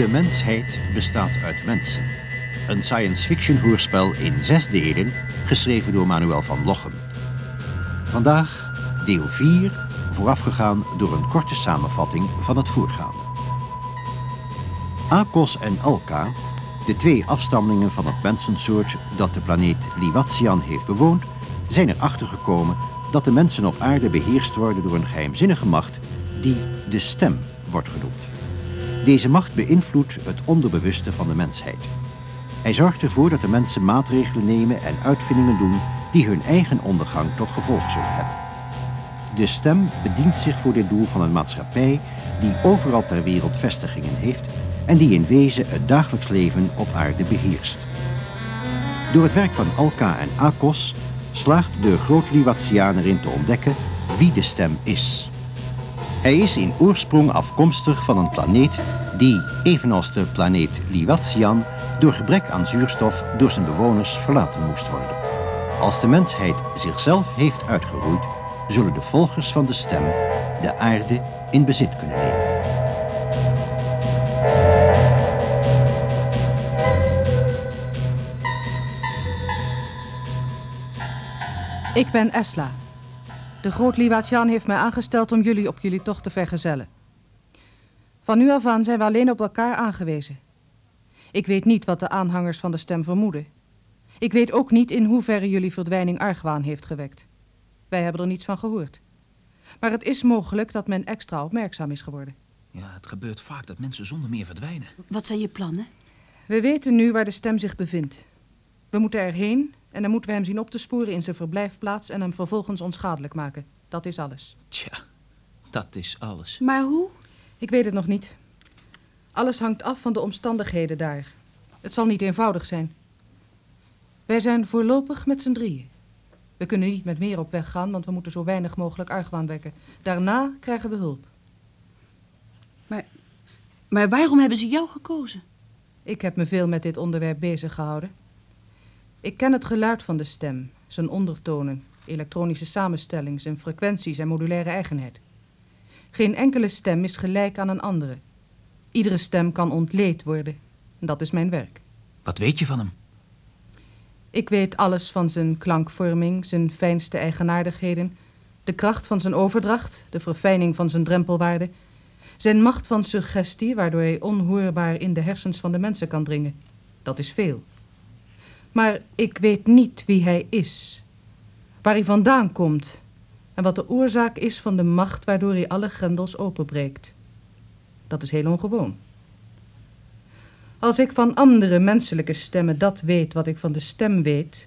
De mensheid bestaat uit mensen. Een science fiction hoorspel in zes delen, geschreven door Manuel van Lochem. Vandaag deel 4, voorafgegaan door een korte samenvatting van het voorgaande. Akos en Alka, de twee afstammelingen van het mensensoort dat de planeet Liwatian heeft bewoond, zijn erachter gekomen dat de mensen op aarde beheerst worden door een geheimzinnige macht die de stem wordt genoemd. Deze macht beïnvloedt het onderbewuste van de mensheid. Hij zorgt ervoor dat de mensen maatregelen nemen en uitvindingen doen die hun eigen ondergang tot gevolg zullen hebben. De stem bedient zich voor dit doel van een maatschappij die overal ter wereld vestigingen heeft en die in wezen het dagelijks leven op aarde beheerst. Door het werk van Alka en Akos slaagt de groot-Liwatiaan erin te ontdekken wie de stem is. Hij is in oorsprong afkomstig van een planeet die, evenals de planeet Liwatian, door gebrek aan zuurstof door zijn bewoners verlaten moest worden. Als de mensheid zichzelf heeft uitgeroeid, zullen de volgers van de stem de aarde in bezit kunnen nemen. Ik ben Esla. De groot Liwatian heeft mij aangesteld om jullie op jullie tocht te vergezellen. Van nu af aan zijn we alleen op elkaar aangewezen. Ik weet niet wat de aanhangers van de stem vermoeden. Ik weet ook niet in hoeverre jullie verdwijning argwaan heeft gewekt. Wij hebben er niets van gehoord. Maar het is mogelijk dat men extra opmerkzaam is geworden. Ja, het gebeurt vaak dat mensen zonder meer verdwijnen. Wat zijn je plannen? We weten nu waar de stem zich bevindt. We moeten erheen en dan moeten we hem zien op te sporen in zijn verblijfplaats en hem vervolgens onschadelijk maken. Dat is alles. Tja, dat is alles. Maar hoe? Ik weet het nog niet. Alles hangt af van de omstandigheden daar. Het zal niet eenvoudig zijn. Wij zijn voorlopig met z'n drieën. We kunnen niet met meer op weg gaan, want we moeten zo weinig mogelijk argwaan wekken. Daarna krijgen we hulp. Maar, maar waarom hebben ze jou gekozen? Ik heb me veel met dit onderwerp bezig gehouden. Ik ken het geluid van de stem, zijn ondertonen, elektronische samenstelling, zijn frequenties en modulaire eigenheid. Geen enkele stem is gelijk aan een andere. Iedere stem kan ontleed worden. Dat is mijn werk. Wat weet je van hem? Ik weet alles van zijn klankvorming, zijn fijnste eigenaardigheden, de kracht van zijn overdracht, de verfijning van zijn drempelwaarde, zijn macht van suggestie, waardoor hij onhoorbaar in de hersens van de mensen kan dringen. Dat is veel. Maar ik weet niet wie hij is, waar hij vandaan komt en wat de oorzaak is van de macht waardoor hij alle grendels openbreekt. Dat is heel ongewoon. Als ik van andere menselijke stemmen dat weet wat ik van de stem weet,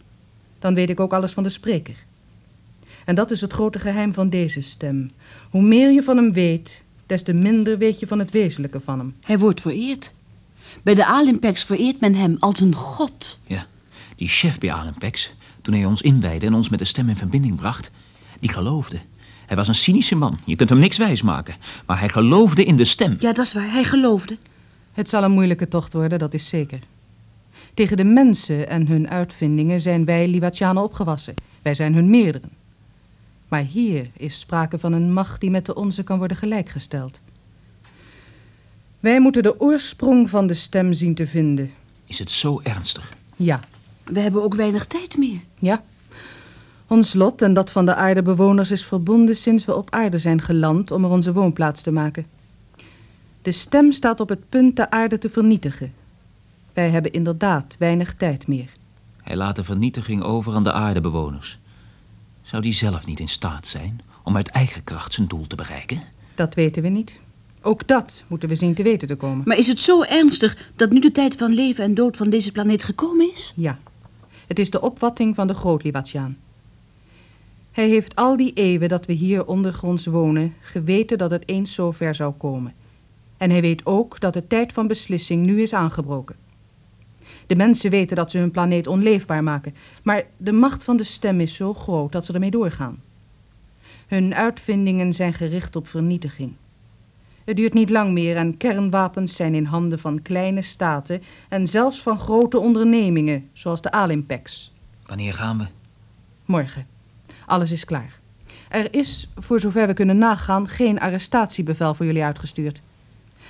dan weet ik ook alles van de spreker. En dat is het grote geheim van deze stem. Hoe meer je van hem weet, des te minder weet je van het wezenlijke van hem. Hij wordt vereerd. Bij de Alimpex vereert men hem als een god. Ja, die chef bij Alimpex, toen hij ons inwijde en ons met de stem in verbinding bracht, die geloofde. Hij was een cynische man, je kunt hem niks wijsmaken. Maar hij geloofde in de stem. Ja, dat is waar. Hij geloofde. Het zal een moeilijke tocht worden, dat is zeker. Tegen de mensen en hun uitvindingen zijn wij Liwatianen opgewassen. Wij zijn hun meerderen. Maar hier is sprake van een macht die met de onze kan worden gelijkgesteld. Wij moeten de oorsprong van de stem zien te vinden. Is het zo ernstig? Ja, We hebben ook weinig tijd meer. ja. Ons lot en dat van de aardebewoners is verbonden sinds we op aarde zijn geland om er onze woonplaats te maken. De stem staat op het punt de aarde te vernietigen. Wij hebben inderdaad weinig tijd meer. Hij laat de vernietiging over aan de aardebewoners. Zou die zelf niet in staat zijn om uit eigen kracht zijn doel te bereiken? Dat weten we niet. Ook dat moeten we zien te weten te komen. Maar is het zo ernstig dat nu de tijd van leven en dood van deze planeet gekomen is? Ja, het is de opvatting van de Groot-Liwatiaan. Hij heeft al die eeuwen dat we hier ondergronds wonen geweten dat het eens zo ver zou komen. En hij weet ook dat de tijd van beslissing nu is aangebroken. De mensen weten dat ze hun planeet onleefbaar maken, maar de macht van de stem is zo groot dat ze ermee doorgaan. Hun uitvindingen zijn gericht op vernietiging. Het duurt niet lang meer en kernwapens zijn in handen van kleine staten en zelfs van grote ondernemingen, zoals de Alimpex. Wanneer gaan we? Morgen. Alles is klaar. Er is, voor zover we kunnen nagaan, geen arrestatiebevel voor jullie uitgestuurd.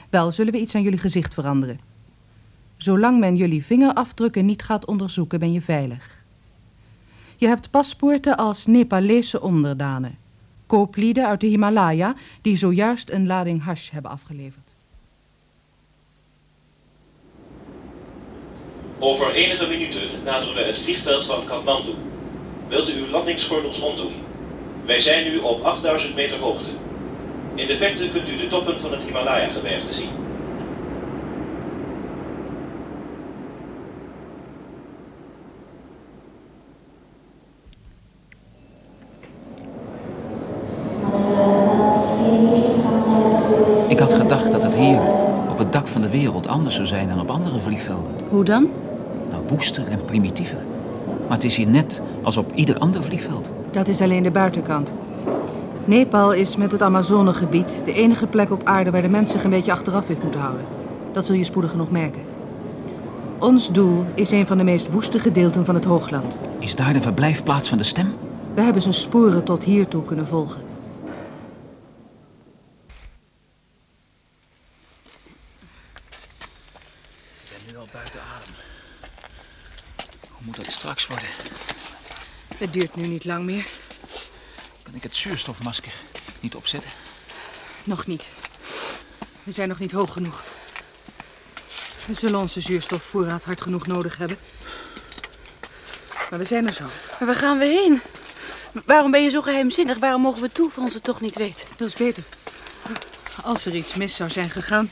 Wel zullen we iets aan jullie gezicht veranderen. Zolang men jullie vingerafdrukken niet gaat onderzoeken, ben je veilig. Je hebt paspoorten als Nepalese onderdanen. Kooplieden uit de Himalaya die zojuist een lading hash hebben afgeleverd. Over enige minuten naderen we het vliegveld van Kathmandu. Wilt u uw landingsgordels omdoen? Wij zijn nu op 8000 meter hoogte. In de verte kunt u de toppen van het Himalaya-gebergte zien. Ik had gedacht dat het hier, op het dak van de wereld, anders zou zijn dan op andere vliegvelden. Hoe dan? Nou, woester en primitiever. Maar het is hier net als op ieder ander vliegveld. Dat is alleen de buitenkant. Nepal is met het Amazonegebied de enige plek op aarde waar de mens zich een beetje achteraf heeft moeten houden. Dat zul je spoedig nog merken. Ons doel is een van de meest woeste gedeelten van het hoogland. Is daar de verblijfplaats van de stem? We hebben zijn sporen tot hiertoe kunnen volgen. Ik ben nu al buiten adem. Hoe moet dat straks worden? Het duurt nu niet lang meer. Kan ik het zuurstofmasker niet opzetten? Nog niet. We zijn nog niet hoog genoeg. We zullen onze zuurstofvoorraad hard genoeg nodig hebben. Maar we zijn er zo. Maar waar gaan we heen? Waarom ben je zo geheimzinnig? Waarom mogen we het doel van onze toch niet weten? Dat is beter. Als er iets mis zou zijn gegaan,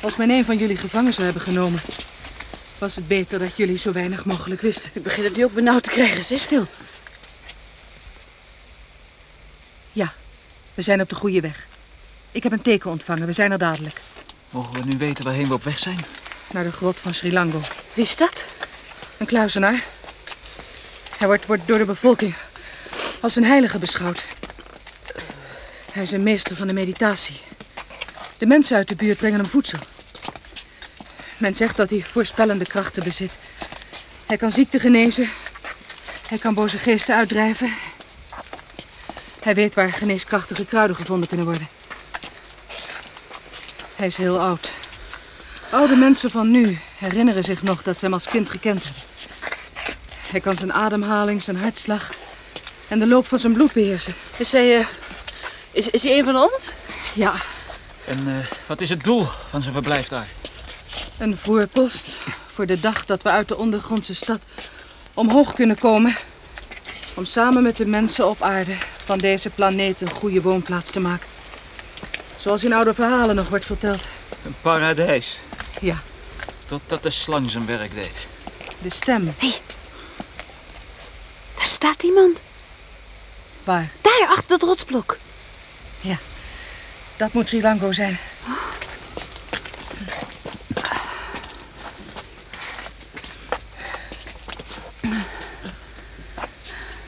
als men een van jullie gevangen zou hebben genomen, was het beter dat jullie zo weinig mogelijk wisten. Ik begin het nu ook benauwd te krijgen, zeg. Stil. Ja, we zijn op de goede weg. Ik heb een teken ontvangen. We zijn er dadelijk. Mogen we nu weten waarheen we op weg zijn? Naar de grot van Sri Lango. Wie is dat? Een kluizenaar. Hij wordt, wordt door de bevolking als een heilige beschouwd. Hij is een meester van de meditatie. De mensen uit de buurt brengen hem voedsel. Men zegt dat hij voorspellende krachten bezit. Hij kan ziekte genezen. Hij kan boze geesten uitdrijven. Hij weet waar geneeskrachtige kruiden gevonden kunnen worden. Hij is heel oud. Oude mensen van nu herinneren zich nog dat ze hem als kind gekend hebben. Hij kan zijn ademhaling, zijn hartslag en de loop van zijn bloed beheersen. Is hij, eh, is, is hij een van ons? Ja, En eh, wat is het doel van zijn verblijf daar? een voorpost voor de dag dat we uit de ondergrondse stad omhoog kunnen komen. Om samen met de mensen op aarde van deze planeet een goede woonplaats te maken. Zoals in oude verhalen nog wordt verteld. Een paradijs. Ja, Totdat de slang zijn werk deed. de stem. Daar staat iemand. Waar? Daar, achter dat rotsblok. Ja, dat moet Sri Lango zijn.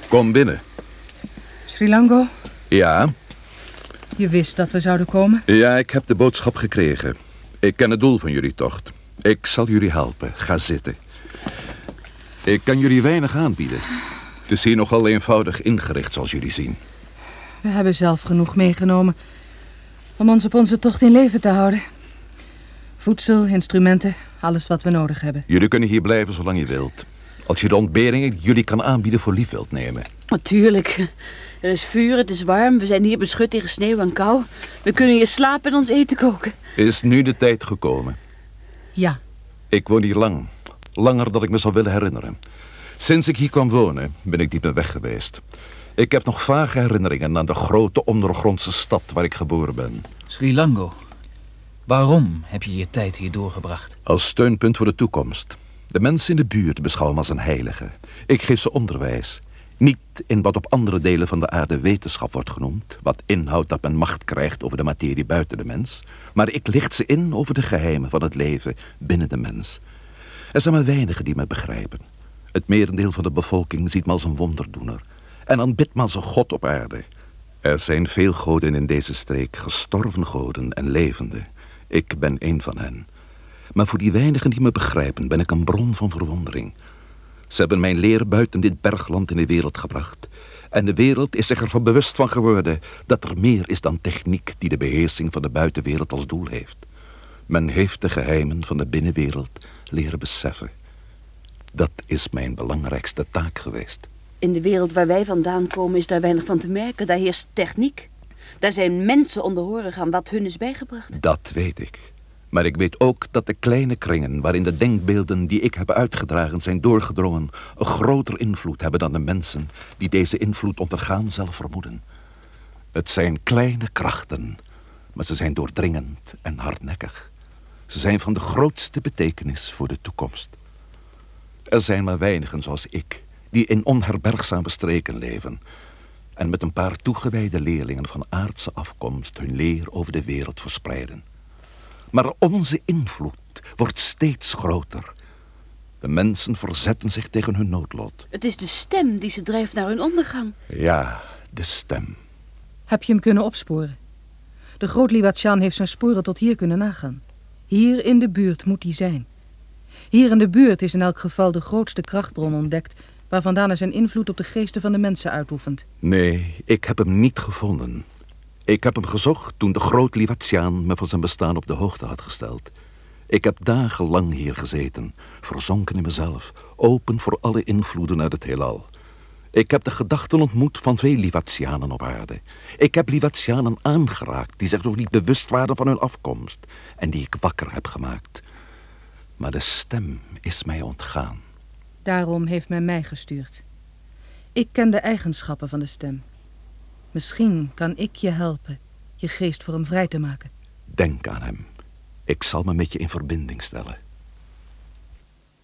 Kom binnen. Ja, je wist dat we zouden komen. ja, ik heb de boodschap gekregen. Ik ken het doel van jullie tocht. Ik zal jullie helpen. Ga zitten. Ik kan jullie weinig aanbieden. Het is hier nogal eenvoudig ingericht, zoals jullie zien. We hebben zelf genoeg meegenomen om ons op onze tocht in leven te houden. Voedsel, instrumenten, alles wat we nodig hebben. Jullie kunnen hier blijven zolang je wilt. Als je de ontberingen die jullie kan aanbieden voor lief wilt nemen. Natuurlijk. Er is vuur, het is warm. We zijn hier beschut tegen sneeuw en kou. We kunnen hier slapen en ons eten koken. Is nu de tijd gekomen. Ja, Ik woon hier lang. Langer dan ik me zou willen herinneren. Sinds ik hier kwam wonen, ben ik meer weg geweest. Ik heb nog vage herinneringen aan de grote ondergrondse stad waar ik geboren ben. Sri Lango. Waarom heb je je tijd hier doorgebracht? Als steunpunt voor de toekomst. De mensen in de buurt beschouwen me als een heilige. Ik geef ze onderwijs. Niet in wat op andere delen van de aarde wetenschap wordt genoemd, wat inhoudt dat men macht krijgt over de materie buiten de mens, maar ik licht ze in over de geheimen van het leven binnen de mens. Er zijn maar weinigen die me begrijpen. Het merendeel van de bevolking ziet me als een wonderdoener en aanbidt me als een god op aarde. Er zijn veel goden in deze streek, gestorven goden en levende. Ik ben een van hen. Maar voor die weinigen die me begrijpen, ben ik een bron van verwondering. Ze hebben mijn leer buiten dit bergland in de wereld gebracht. En de wereld is zich ervan bewust van geworden dat er meer is dan techniek die de beheersing van de buitenwereld als doel heeft. Men heeft de geheimen van de binnenwereld leren beseffen. Dat is mijn belangrijkste taak geweest. In de wereld waar wij vandaan komen is daar weinig van te merken. Daar heerst techniek. Daar zijn mensen onderhorig aan wat hun is bijgebracht. Dat weet ik. Maar ik weet ook dat de kleine kringen waarin de denkbeelden die ik heb uitgedragen zijn doorgedrongen, een groter invloed hebben dan de mensen die deze invloed ondergaan zelf vermoeden. Het zijn kleine krachten, maar ze zijn doordringend en hardnekkig. Ze zijn van de grootste betekenis voor de toekomst. Er zijn maar weinigen zoals ik, die in onherbergzame streken leven en met een paar toegewijde leerlingen van aardse afkomst hun leer over de wereld verspreiden. Maar onze invloed wordt steeds groter. De mensen verzetten zich tegen hun noodlot. Het is de stem die ze drijft naar hun ondergang. Ja, de stem. Heb je hem kunnen opsporen? De groot Liwatian heeft zijn sporen tot hier kunnen nagaan. Hier in de buurt moet hij zijn. Hier in de buurt is in elk geval de grootste krachtbron ontdekt... waar vandaan hij zijn invloed op de geesten van de mensen uitoefent. Nee, ik heb hem niet gevonden. Ik heb hem gezocht toen de groot Liwatiaan me van zijn bestaan op de hoogte had gesteld. Ik heb dagenlang hier gezeten, verzonken in mezelf, open voor alle invloeden uit het heelal. Ik heb de gedachten ontmoet van veel Liwatianen op aarde. Ik heb Liwatianen aangeraakt die zich nog niet bewust waren van hun afkomst en die ik wakker heb gemaakt. Maar de stem is mij ontgaan. Daarom heeft men mij gestuurd. Ik ken de eigenschappen van de stem. Misschien kan ik je helpen je geest voor hem vrij te maken. Denk aan hem. Ik zal me met je in verbinding stellen.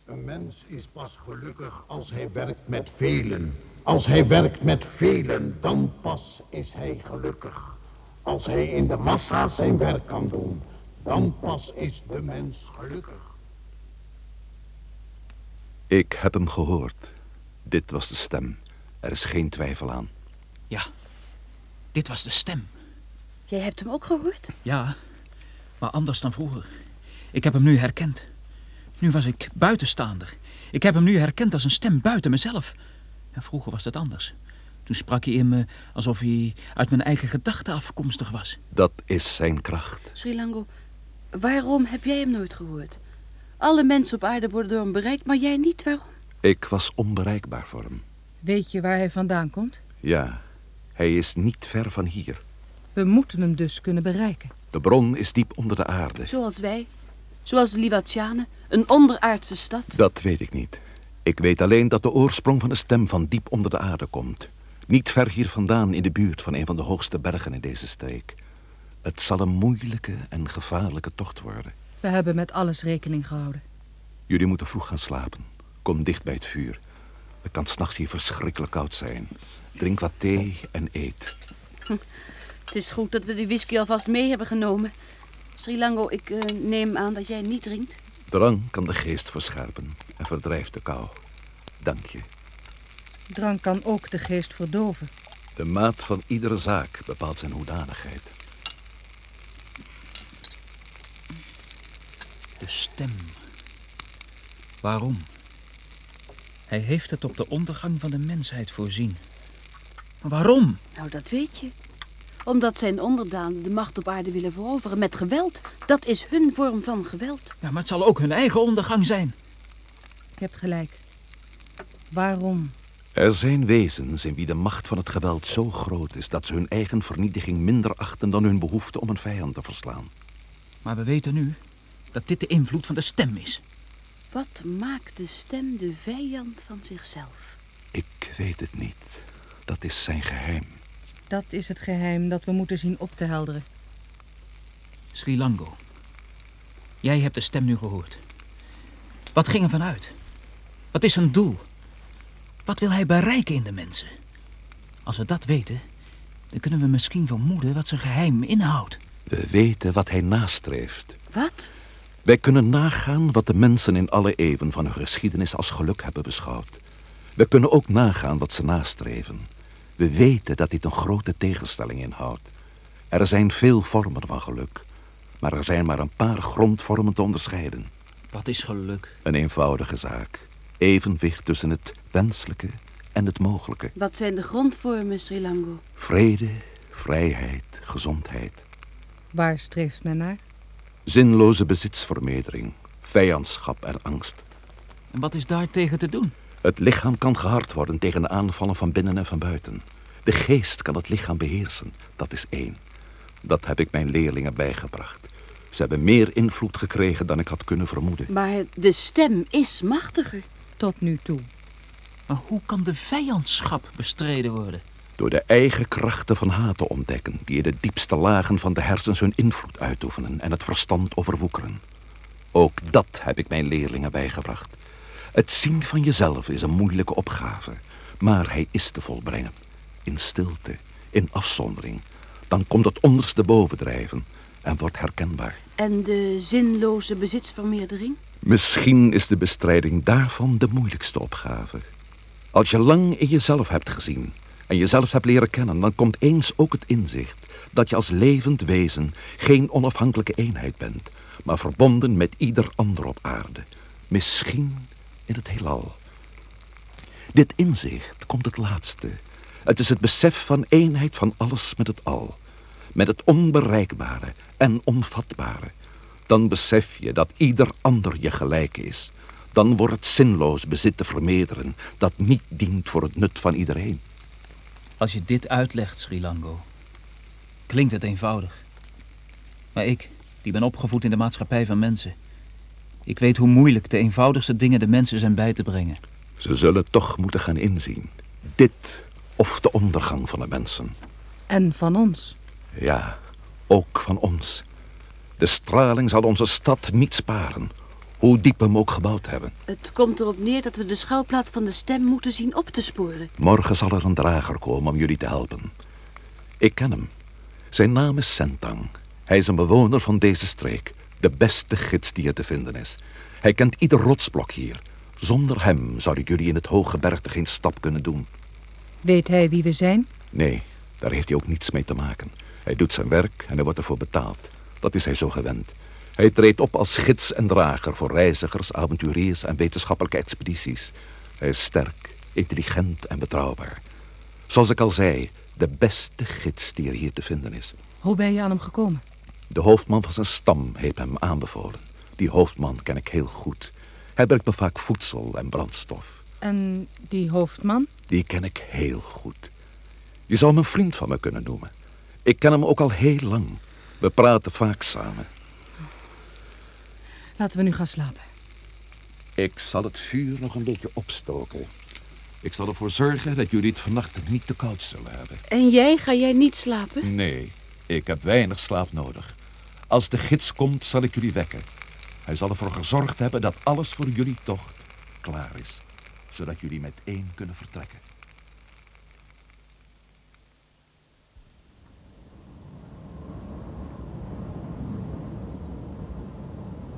Een mens is pas gelukkig als hij werkt met velen. Als hij werkt met velen, dan pas is hij gelukkig. Als hij in de massa zijn werk kan doen, dan pas is de mens gelukkig. Ik heb hem gehoord. Dit was de stem. Er is geen twijfel aan. Ja, dit was de stem. Jij hebt hem ook gehoord? Ja, maar anders dan vroeger. Ik heb hem nu herkend. Nu was ik buitenstaander. Ik heb hem nu herkend als een stem buiten mezelf. En vroeger was dat anders. Toen sprak hij in me alsof hij uit mijn eigen gedachten afkomstig was. Dat is zijn kracht. Sri Lango, waarom heb jij hem nooit gehoord? Alle mensen op aarde worden door hem bereikt, maar jij niet. Waarom? Ik was onbereikbaar voor hem. Weet je waar hij vandaan komt? Ja, hij is niet ver van hier. We moeten hem dus kunnen bereiken. De bron is diep onder de aarde. Zoals wij. Zoals de Liwatianen. Een onderaardse stad. Dat weet ik niet. Ik weet alleen dat de oorsprong van de stem van diep onder de aarde komt. Niet ver hier vandaan in de buurt van een van de hoogste bergen in deze streek. Het zal een moeilijke en gevaarlijke tocht worden. We hebben met alles rekening gehouden. Jullie moeten vroeg gaan slapen. Kom dicht bij het vuur. Het kan s'nachts hier verschrikkelijk koud zijn. Drink wat thee en eet. Het is goed dat we die whisky alvast mee hebben genomen. Sri Lango, ik eh, neem aan dat jij niet drinkt. Drank kan de geest verscherpen en verdrijft de kou. Dank je. Drank kan ook de geest verdoven. De maat van iedere zaak bepaalt zijn hoedanigheid. De stem. Waarom? Hij heeft het op de ondergang van de mensheid voorzien. Maar waarom? Nou, dat weet je. Omdat zijn onderdanen de macht op aarde willen veroveren met geweld. Dat is hun vorm van geweld. Ja, maar het zal ook hun eigen ondergang zijn. Je hebt gelijk. Waarom? Er zijn wezens in wie de macht van het geweld zo groot is... dat ze hun eigen vernietiging minder achten dan hun behoefte om een vijand te verslaan. Maar we weten nu dat dit de invloed van de stem is. Wat maakt de stem de vijand van zichzelf? Ik weet het niet. Dat is zijn geheim. Dat is het geheim dat we moeten zien op te helderen. Sri Lango, jij hebt de stem nu gehoord. Wat ging er vanuit? Wat is zijn doel? Wat wil hij bereiken in de mensen? Als we dat weten, dan kunnen we misschien vermoeden wat zijn geheim inhoudt. We weten wat hij nastreeft. Wat? Wij kunnen nagaan wat de mensen in alle eeuwen van hun geschiedenis als geluk hebben beschouwd. We kunnen ook nagaan wat ze nastreven. We weten dat dit een grote tegenstelling inhoudt. Er zijn veel vormen van geluk, maar er zijn maar een paar grondvormen te onderscheiden. Wat is geluk? Een eenvoudige zaak. Evenwicht tussen het wenselijke en het mogelijke. Wat zijn de grondvormen, Sri Lango? Vrede, vrijheid, gezondheid. Waar streeft men naar? Zinloze bezitsvermeerdering, vijandschap en angst. En wat is daar tegen te doen? Het lichaam kan gehard worden tegen de aanvallen van binnen en van buiten. De geest kan het lichaam beheersen, dat is één. Dat heb ik mijn leerlingen bijgebracht. Ze hebben meer invloed gekregen dan ik had kunnen vermoeden. Maar de stem is machtiger. Tot nu toe. Maar hoe kan de vijandschap bestreden worden? Door de eigen krachten van haat te ontdekken... die in de diepste lagen van de hersens hun invloed uitoefenen... en het verstand overwoekeren. Ook dat heb ik mijn leerlingen bijgebracht. Het zien van jezelf is een moeilijke opgave... maar hij is te volbrengen. In stilte, in afzondering. Dan komt het onderste bovendrijven en wordt herkenbaar. En de zinloze bezitsvermeerdering? Misschien is de bestrijding daarvan de moeilijkste opgave. Als je lang in jezelf hebt gezien en jezelf hebt leren kennen, dan komt eens ook het inzicht dat je als levend wezen geen onafhankelijke eenheid bent, maar verbonden met ieder ander op aarde. Misschien in het heelal. Dit inzicht komt het laatste. Het is het besef van eenheid van alles met het al. Met het onbereikbare en onvatbare. Dan besef je dat ieder ander je gelijk is. Dan wordt het zinloos bezit te vermeerderen dat niet dient voor het nut van iedereen. Als je dit uitlegt, Sri Lango, klinkt het eenvoudig. Maar ik, die ben opgevoed in de maatschappij van mensen... ik weet hoe moeilijk de eenvoudigste dingen de mensen zijn bij te brengen. Ze zullen toch moeten gaan inzien. Dit of de ondergang van de mensen. En van ons. Ja, ook van ons. De straling zal onze stad niet sparen, hoe diep we hem ook gebouwd hebben. Het komt erop neer dat we de schuilplaats van de stem moeten zien op te sporen. Morgen zal er een drager komen om jullie te helpen. Ik ken hem. Zijn naam is Sentang. Hij is een bewoner van deze streek. De beste gids die er te vinden is. Hij kent ieder rotsblok hier. Zonder hem zouden jullie in het hooggebergte geen stap kunnen doen. Weet hij wie we zijn? Nee, daar heeft hij ook niets mee te maken. Hij doet zijn werk en hij wordt ervoor betaald. Dat is hij zo gewend. Hij treedt op als gids en drager voor reizigers, avonturiers en wetenschappelijke expedities. Hij is sterk, intelligent en betrouwbaar. Zoals ik al zei, de beste gids die er hier te vinden is. Hoe ben je aan hem gekomen? De hoofdman van zijn stam heeft hem aanbevolen. Die hoofdman ken ik heel goed. Hij brengt me vaak voedsel en brandstof. En die hoofdman? Die ken ik heel goed. Je zou hem een vriend van me kunnen noemen. Ik ken hem ook al heel lang. We praten vaak samen. Laten we nu gaan slapen. Ik zal het vuur nog een beetje opstoken. Ik zal ervoor zorgen dat jullie het vannacht niet te koud zullen hebben. En jij, ga jij niet slapen? Nee, ik heb weinig slaap nodig. Als de gids komt, zal ik jullie wekken. Hij zal ervoor gezorgd hebben dat alles voor jullie tocht klaar is. Zodat jullie met één kunnen vertrekken.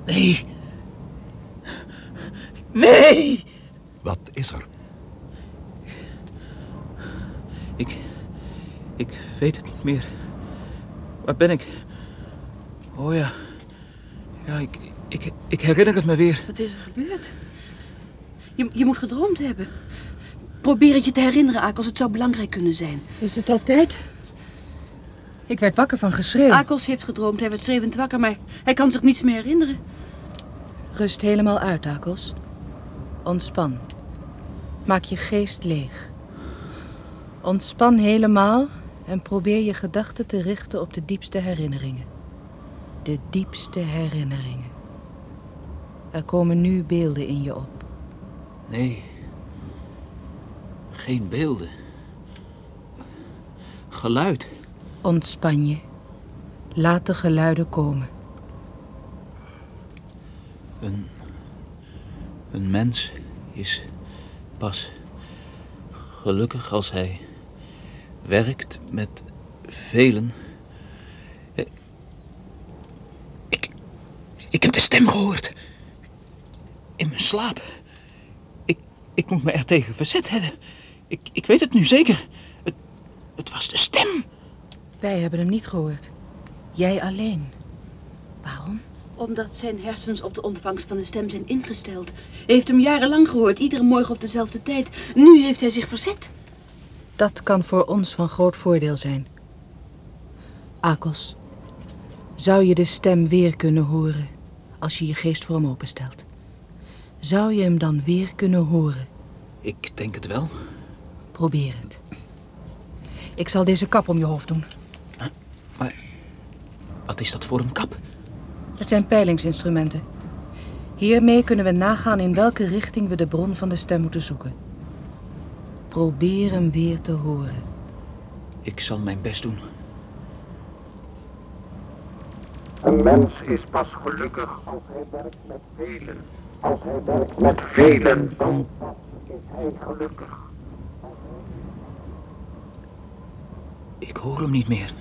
Nee. Nee! Wat is er? Ik... Ik weet het niet meer. Waar ben ik? Oh ja. Ja, ik, ik, ik herinner het me weer. Wat is er gebeurd? Je, je moet gedroomd hebben. Probeer het je te herinneren, Akels. Het zou belangrijk kunnen zijn. Is het altijd? Ik werd wakker van geschreeuw. Akels heeft gedroomd. Hij werd schreeuwend wakker, maar hij kan zich niets meer herinneren. Rust helemaal uit, Akels. Ontspan. Maak je geest leeg. Ontspan helemaal en probeer je gedachten te richten op de diepste herinneringen. De diepste herinneringen. Er komen nu beelden in je op. Nee. Geen beelden. Geluid. Ontspan je. Laat de geluiden komen. Een, een mens is pas gelukkig als hij werkt met velen. Eh, Ik, ik heb de stem gehoord. In mijn slaap. Ik, ik moet me er tegen verzet hebben. Ik, ik weet het nu zeker. Het, het was de stem. Wij hebben hem niet gehoord. Jij alleen. Waarom? Omdat zijn hersens op de ontvangst van de stem zijn ingesteld. Hij heeft hem jarenlang gehoord, iedere morgen op dezelfde tijd. Nu heeft hij zich verzet. Dat kan voor ons van groot voordeel zijn. Akos, Zou je de stem weer kunnen horen als je je geest voor hem openstelt? Zou je hem dan weer kunnen horen? Ik denk het wel. Probeer het. Ik zal deze kap om je hoofd doen. Maar wat is dat voor een kap? Het zijn peilingsinstrumenten. Hiermee kunnen we nagaan in welke richting we de bron van de stem moeten zoeken. Probeer hem weer te horen. Ik zal mijn best doen. Een mens is pas gelukkig als hij werkt met velen. Als hij werkt met velen, dan pas is hij gelukkig. Ik hoor hem niet meer.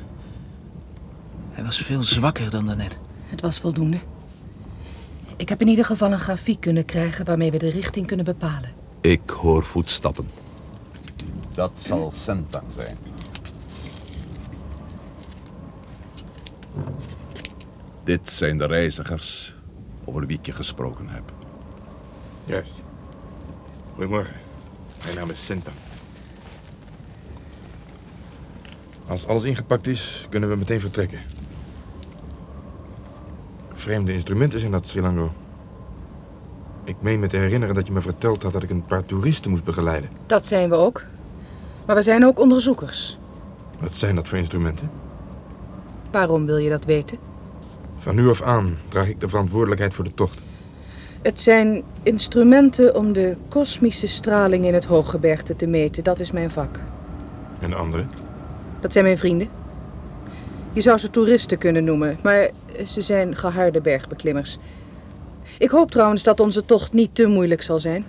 Hij was veel zwakker dan daarnet. Het was voldoende. Ik heb in ieder geval een grafiek kunnen krijgen waarmee we de richting kunnen bepalen. Ik hoor voetstappen. Dat zal Sentang zijn. Dit zijn de reizigers over wie ik je gesproken heb. Juist. Goedemorgen. Mijn naam is Sinta. Als alles ingepakt is, kunnen we meteen vertrekken. Vreemde instrumenten zijn dat, Srilango. Ik meen me te herinneren dat je me verteld had dat ik een paar toeristen moest begeleiden. Dat zijn we ook. Maar we zijn ook onderzoekers. Wat zijn dat voor instrumenten? Waarom wil je dat weten? Van nu af aan draag ik de verantwoordelijkheid voor de tocht. Het zijn instrumenten om de kosmische straling in het hooggebergte te meten. Dat is mijn vak. En de andere? Dat zijn mijn vrienden. Je zou ze toeristen kunnen noemen, maar ze zijn geharde bergbeklimmers. Ik hoop trouwens dat onze tocht niet te moeilijk zal zijn.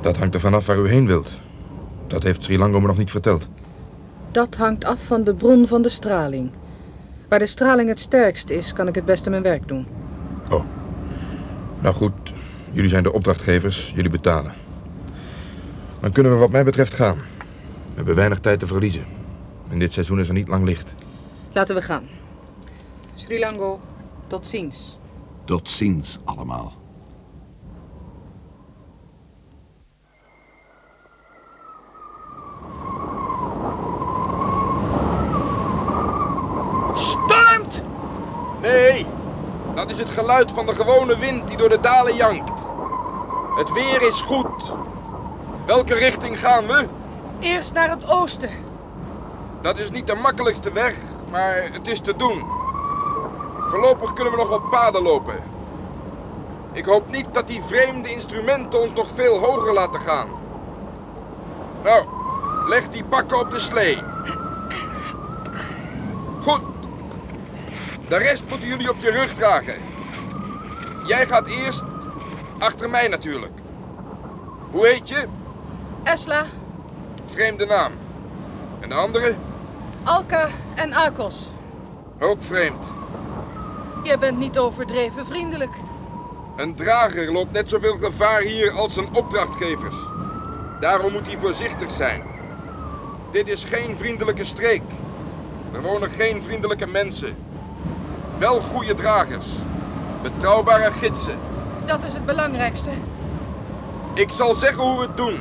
Dat hangt er vanaf waar u heen wilt. Dat heeft Sri Lango me nog niet verteld. Dat hangt af van de bron van de straling. Waar de straling het sterkst is, kan ik het beste mijn werk doen. Oh. Nou goed, jullie zijn de opdrachtgevers, jullie betalen. Dan kunnen we wat mij betreft gaan. We hebben weinig tijd te verliezen. En dit seizoen is er niet lang licht. Laten we gaan. Sri Lango, tot ziens. Tot ziens allemaal. Stormt! Nee, dat is het geluid van de gewone wind die door de dalen jankt. Het weer is goed. Welke richting gaan we? Eerst naar het oosten. Dat is niet de makkelijkste weg, maar het is te doen. Voorlopig kunnen we nog op paden lopen. Ik hoop niet dat die vreemde instrumenten ons nog veel hoger laten gaan. Nou, leg die pakken op de slee. Goed. De rest moeten jullie op je rug dragen. Jij gaat eerst, achter mij natuurlijk. Hoe heet je? Esla, Vreemde naam. En de andere? Alka en Akos. Ook vreemd. Je bent niet overdreven vriendelijk. Een drager loopt net zoveel gevaar hier als zijn opdrachtgevers. Daarom moet hij voorzichtig zijn. Dit is geen vriendelijke streek. Er wonen geen vriendelijke mensen. Wel goede dragers. Betrouwbare gidsen. Dat is het belangrijkste. Ik zal zeggen hoe we het doen.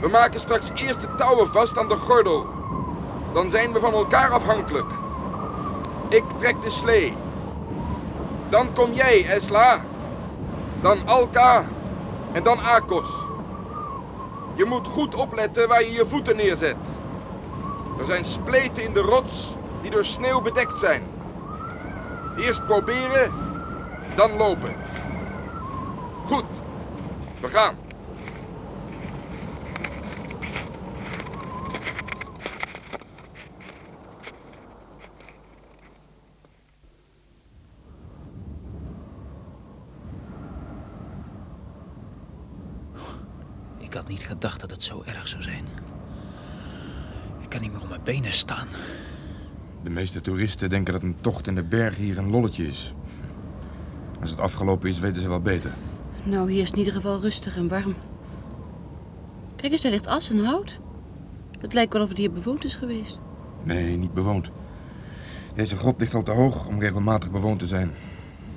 We maken straks eerst de touwen vast aan de gordel. Dan zijn we van elkaar afhankelijk. Ik trek de slee. Dan kom jij, Esla. Dan Alka. En dan Akos. Je moet goed opletten waar je je voeten neerzet. Er zijn spleten in de rots die door sneeuw bedekt zijn. Eerst proberen, dan lopen. Goed, we gaan. Ik had niet gedacht dat het zo erg zou zijn. Ik kan niet meer op mijn benen staan. De meeste toeristen denken dat een tocht in de bergen hier een lolletje is. Als het afgelopen is, weten ze wel beter. Nou, hier is in ieder geval rustig en warm. Kijk eens, daar ligt as en hout. Het lijkt wel of het hier bewoond is geweest. Nee, niet bewoond. Deze grot ligt al te hoog om regelmatig bewoond te zijn.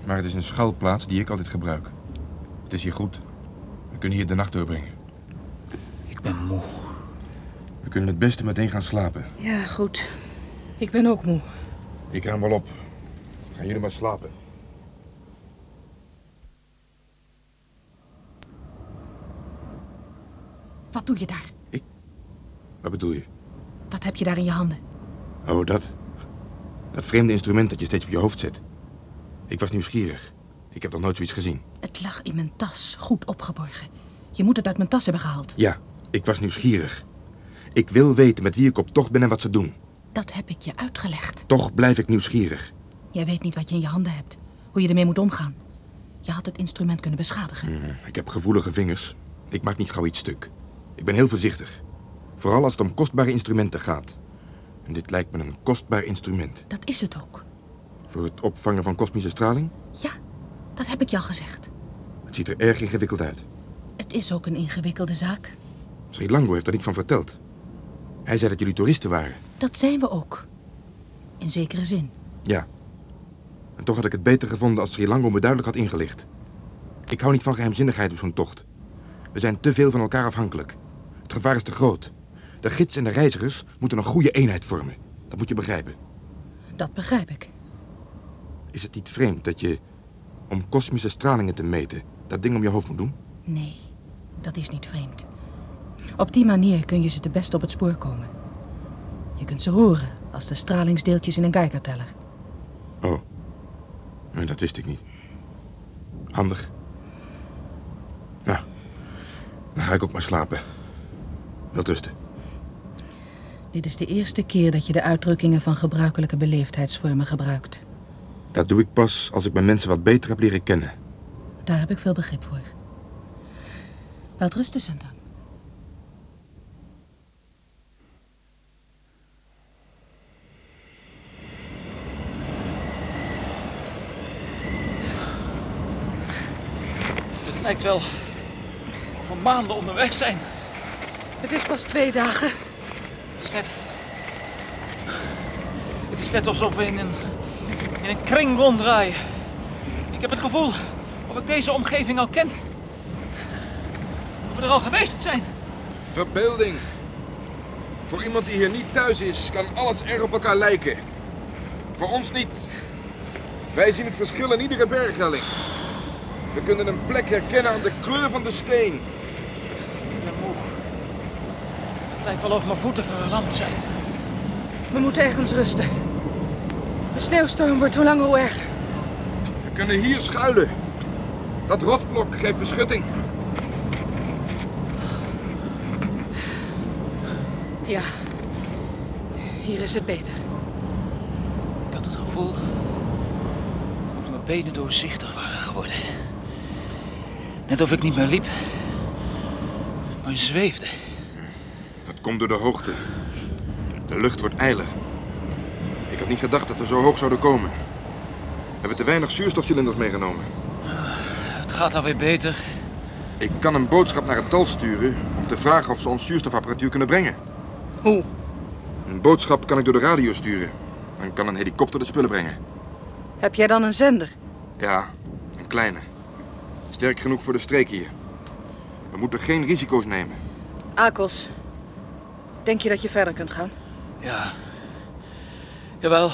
Maar het is een schuilplaats die ik altijd gebruik. Het is hier goed. We kunnen hier de nacht doorbrengen. Ik ben moe. We kunnen het beste meteen gaan slapen. Ja, goed. Ik ben ook moe. Ik ruim wel op. Gaan jullie maar slapen. Wat doe je daar? Wat bedoel je? Wat heb je daar in je handen? Oh, dat. Dat vreemde instrument dat je steeds op je hoofd zet. Ik was nieuwsgierig. Ik heb nog nooit zoiets gezien. Het lag in mijn tas, goed opgeborgen. Je moet het uit mijn tas hebben gehaald. Ja, ik was nieuwsgierig. Ik wil weten met wie ik op tocht ben en wat ze doen. Dat heb ik je uitgelegd. Toch blijf ik nieuwsgierig. Jij weet niet wat je in je handen hebt. Hoe je ermee moet omgaan. Je had het instrument kunnen beschadigen. Ik heb gevoelige vingers. Ik maak niet gauw iets stuk. Ik ben heel voorzichtig. Vooral als het om kostbare instrumenten gaat. En dit lijkt me een kostbaar instrument. Dat is het ook. Voor het opvangen van kosmische straling? Ja, dat heb ik je al gezegd. Het ziet er erg ingewikkeld uit. Het is ook een ingewikkelde zaak. Sri Lango heeft er niet van verteld. Hij zei dat jullie toeristen waren. Dat zijn we ook. In zekere zin. Ja. En toch had ik het beter gevonden als Sri Lango me duidelijk had ingelicht. Ik hou niet van geheimzinnigheid op zo'n tocht. We zijn te veel van elkaar afhankelijk. Het gevaar is te groot. De gids en de reizigers moeten een goede eenheid vormen. Dat moet je begrijpen. Dat begrijp ik. Is het niet vreemd dat je, om kosmische stralingen te meten, dat ding om je hoofd moet doen? Nee, dat is niet vreemd. Op die manier kun je ze het best op het spoor komen. Je kunt ze horen als de stralingsdeeltjes in een Geigerteller. Oh. Dat wist ik niet. Handig. Nou, dan ga ik ook maar slapen. Wel rusten. Dit is de eerste keer dat je de uitdrukkingen van gebruikelijke beleefdheidsvormen gebruikt. Dat doe ik pas als ik mijn mensen wat beter heb leren kennen. Daar heb ik veel begrip voor. Wel rusten, Santa. Het lijkt wel of we maanden onderweg zijn. Het is pas twee dagen. Het is net... Het is net alsof we in een, in een kring ronddraaien. Ik heb het gevoel of ik deze omgeving al ken. Of we er al geweest zijn. Verbeelding. Voor iemand die hier niet thuis is, kan alles erg op elkaar lijken. Voor ons niet. Wij zien het verschil in iedere berghelling. We kunnen een plek herkennen aan de kleur van de steen. Ik ben moe. Het lijkt wel of mijn voeten verlamd zijn. We moeten ergens rusten. De sneeuwstorm wordt hoe langer hoe erger. We kunnen hier schuilen. Dat rotsblok geeft beschutting. Ja, hier is het beter. Ik had het gevoel of mijn benen doorzichtig waren geworden. Net of ik niet meer liep, maar zweefde. Dat komt door de hoogte. De lucht wordt ijler. Ik had niet gedacht dat we zo hoog zouden komen. We hebben te weinig zuurstofcilinders meegenomen. Het gaat alweer beter. Ik kan een boodschap naar het dal sturen om te vragen of ze ons zuurstofapparatuur kunnen brengen. Hoe? Een boodschap kan ik door de radio sturen. Dan kan een helikopter de spullen brengen. Heb jij dan een zender? Ja, een kleine. Sterk genoeg voor de streek hier. We moeten geen risico's nemen. Akos, denk je dat je verder kunt gaan? Ja. Jawel.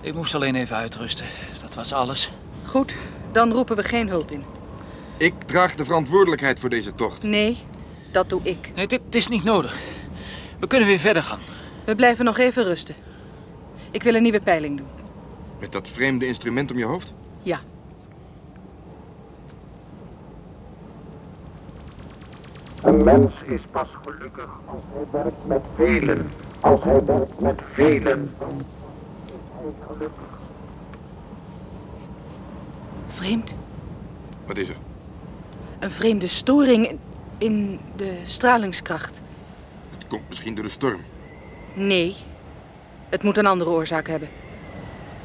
Ik moest alleen even uitrusten. Dat was alles. Goed, dan roepen we geen hulp in. Ik draag de verantwoordelijkheid voor deze tocht. Nee, dat doe ik. Nee, dit is niet nodig. We kunnen weer verder gaan. We blijven nog even rusten. Ik wil een nieuwe peiling doen. Met dat vreemde instrument om je hoofd? Ja. Een mens is pas gelukkig als hij werkt met velen. Als hij werkt met velen, dan is hij gelukkig. Vreemd. Wat is er? Een vreemde storing in- de stralingskracht. Het komt misschien door de storm. Nee, het moet een andere oorzaak hebben.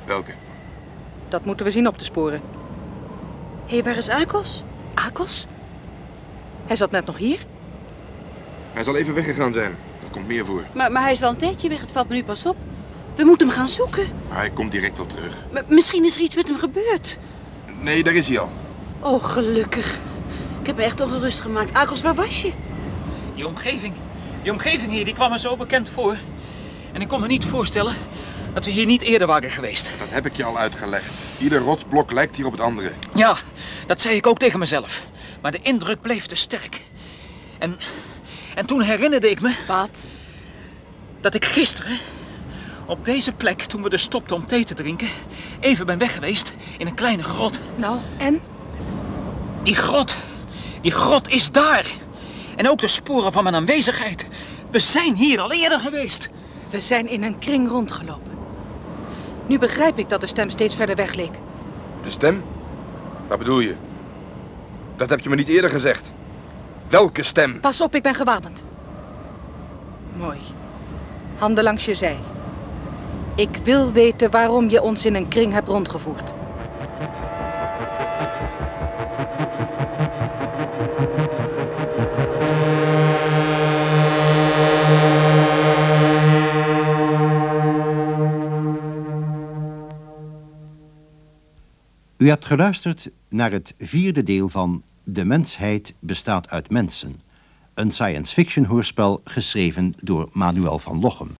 Welke? Dat moeten we zien op te sporen. Hé, waar is Akos? Akos? Hij zat net nog hier. Hij zal even weggegaan zijn. Dat komt meer voor. Maar, maar hij is al een tijdje weg, het valt me nu pas op. We moeten hem gaan zoeken. Maar hij komt direct wel terug. M- misschien is er iets met hem gebeurd. Nee, daar is hij al. Oh, gelukkig. Ik heb me echt ongerust gemaakt. Akos, waar was je? Die omgeving, die omgeving hier, die kwam me zo bekend voor. En ik kon me niet voorstellen Dat we hier niet eerder waren geweest. Dat heb ik je al uitgelegd. Ieder rotsblok lijkt hier op het andere. Ja, dat zei ik ook tegen mezelf. Maar de indruk bleef te sterk. En, en toen herinnerde ik me Wat? dat ik gisteren op deze plek, toen we er stopten om thee te drinken, even ben weg geweest in een kleine grot. Nou, en? Die grot, die grot is daar. En ook de sporen van mijn aanwezigheid. We zijn hier al eerder geweest. We zijn in een kring rondgelopen. Nu begrijp ik dat de stem steeds verder weg leek. De stem? Wat bedoel je? Dat heb je me niet eerder gezegd. Welke stem? Pas op, ik ben gewapend. Mooi. Handen langs je zij. Ik wil weten waarom je ons in een kring hebt rondgevoerd. U hebt geluisterd naar het vierde deel van De mensheid bestaat uit mensen. Een science fiction hoorspel geschreven door Manuel van Lochem.